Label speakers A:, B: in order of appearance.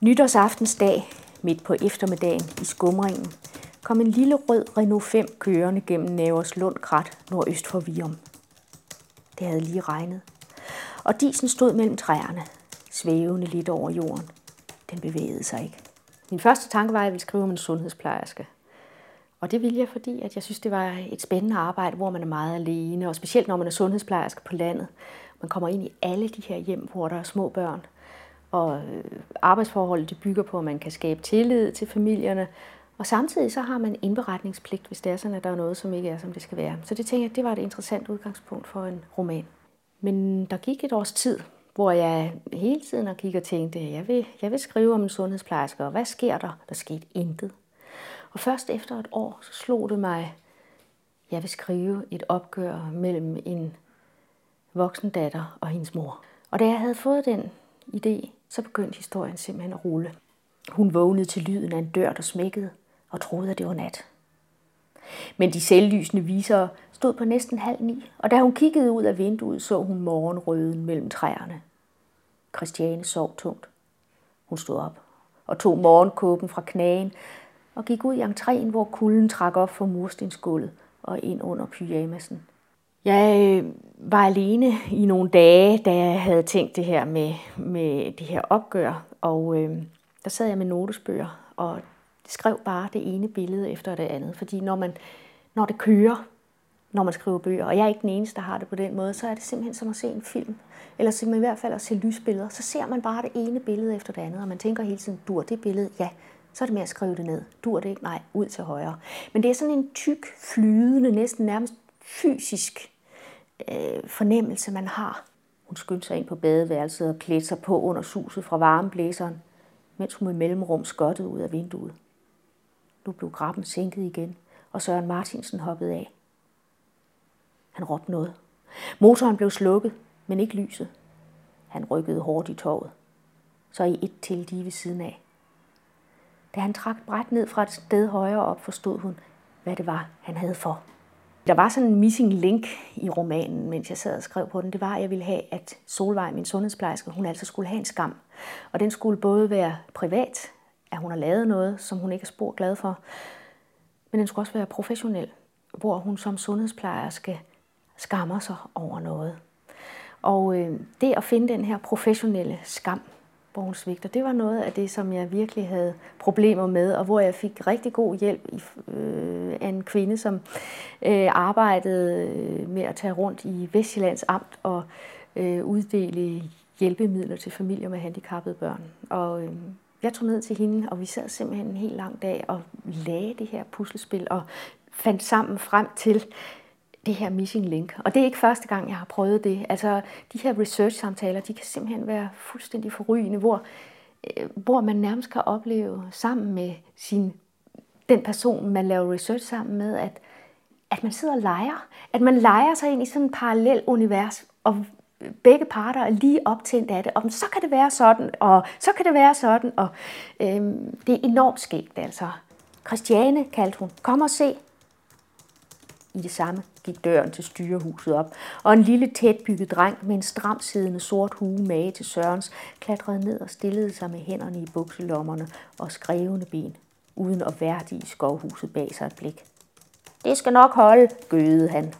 A: Nytårsaftensdag, midt på eftermiddagen i skumringen, kom en lille rød Renault 5 kørende gennem Nævers Lundkrat nordøst for Virum. Det havde lige regnet, og disen stod mellem træerne, svævende lidt over jorden. Den bevægede sig ikke. Min første tanke var, at jeg ville skrive om en sundhedsplejerske. Og det ville jeg, fordi at jeg synes, det var et spændende arbejde, hvor man er meget alene, og specielt når man er sundhedsplejerske på landet. Man kommer ind i alle de her hjem, hvor der er små børn. Og øh, arbejdsforholdet det bygger på, at man kan skabe tillid til familierne. Og samtidig så har man indberetningspligt, hvis det er sådan, at der er noget, som ikke er, som det skal være. Så det tænker jeg, det var et interessant udgangspunkt for en roman. Men der gik et års tid, hvor jeg hele tiden har kigget og tænkte, jeg vil, jeg vil skrive om en sundhedsplejerske, og hvad sker der? Der skete intet. Og først efter et år, så slog det mig, jeg vil skrive et opgør mellem en voksen datter og hendes mor. Og da jeg havde fået den idé, så begyndte historien simpelthen at rulle. Hun vågnede til lyden af en dør, der smækkede, og troede, at det var nat. Men de selvlysende visere stod på næsten halv ni, og da hun kiggede ud af vinduet, så hun morgenrøden mellem træerne. Christiane sov tungt. Hun stod op og tog morgenkåben fra knagen og gik ud i entréen, hvor kulden trak op for murstensgulvet og ind under pyjamasen. Jeg øh, var alene i nogle dage, da jeg havde tænkt det her med, med det her opgør, og øh, der sad jeg med notesbøger og skrev bare det ene billede efter det andet. Fordi når, man, når det kører, når man skriver bøger, og jeg er ikke den eneste, der har det på den måde, så er det simpelthen som at se en film, eller som i hvert fald at se lysbilleder. Så ser man bare det ene billede efter det andet, og man tænker hele tiden, dur det billede? Ja, så er det med at skrive det ned. Dur det ikke? Nej, ud til højre. Men det er sådan en tyk, flydende, næsten nærmest fysisk øh, fornemmelse, man har. Hun skyndte sig ind på badeværelset og klædte sig på under suset fra varmeblæseren, mens hun med mellemrum skottede ud af vinduet. Nu blev grappen sænket igen, og Søren Martinsen hoppede af. Han råbte noget. Motoren blev slukket, men ikke lyset. Han rykkede hårdt i toget. Så i et til lige ved siden af. Da han trak bræt ned fra et sted højere op, forstod hun, hvad det var, han havde for. Der var sådan en missing link i romanen, mens jeg sad og skrev på den. Det var, at jeg ville have, at Solvej, min sundhedsplejerske, hun altså skulle have en skam. Og den skulle både være privat, at hun har lavet noget, som hun ikke er spor glad for, men den skulle også være professionel, hvor hun som sundhedsplejerske skammer sig over noget. Og øh, det at finde den her professionelle skam, hvor hun svigter, det var noget af det, som jeg virkelig havde problemer med, og hvor jeg fik rigtig god hjælp øh, af en kvinde, som øh, arbejdede øh, med at tage rundt i Vestjyllands Amt og øh, uddele hjælpemidler til familier med handicappede børn. Og øh, jeg tog ned til hende, og vi sad simpelthen en helt lang dag og lagde det her puslespil og fandt sammen frem til det her missing link. Og det er ikke første gang, jeg har prøvet det. Altså, de her research-samtaler, de kan simpelthen være fuldstændig forrygende, hvor, øh, hvor man nærmest kan opleve sammen med sin, den person, man laver research sammen med, at, at man sidder og leger. At man leger sig ind i sådan et parallel univers, og begge parter er lige optændt af det, og så kan det være sådan, og så kan det være sådan, og øhm, det er enormt skægt altså. Christiane kaldte hun, kom og se. I det samme gik døren til styrehuset op, og en lille tætbygget dreng med en stram siddende sort hue mage til Sørens klatrede ned og stillede sig med hænderne i bukselommerne og skrevende ben, uden at værdige skovhuset bag sig et blik. Det skal nok holde, gøede han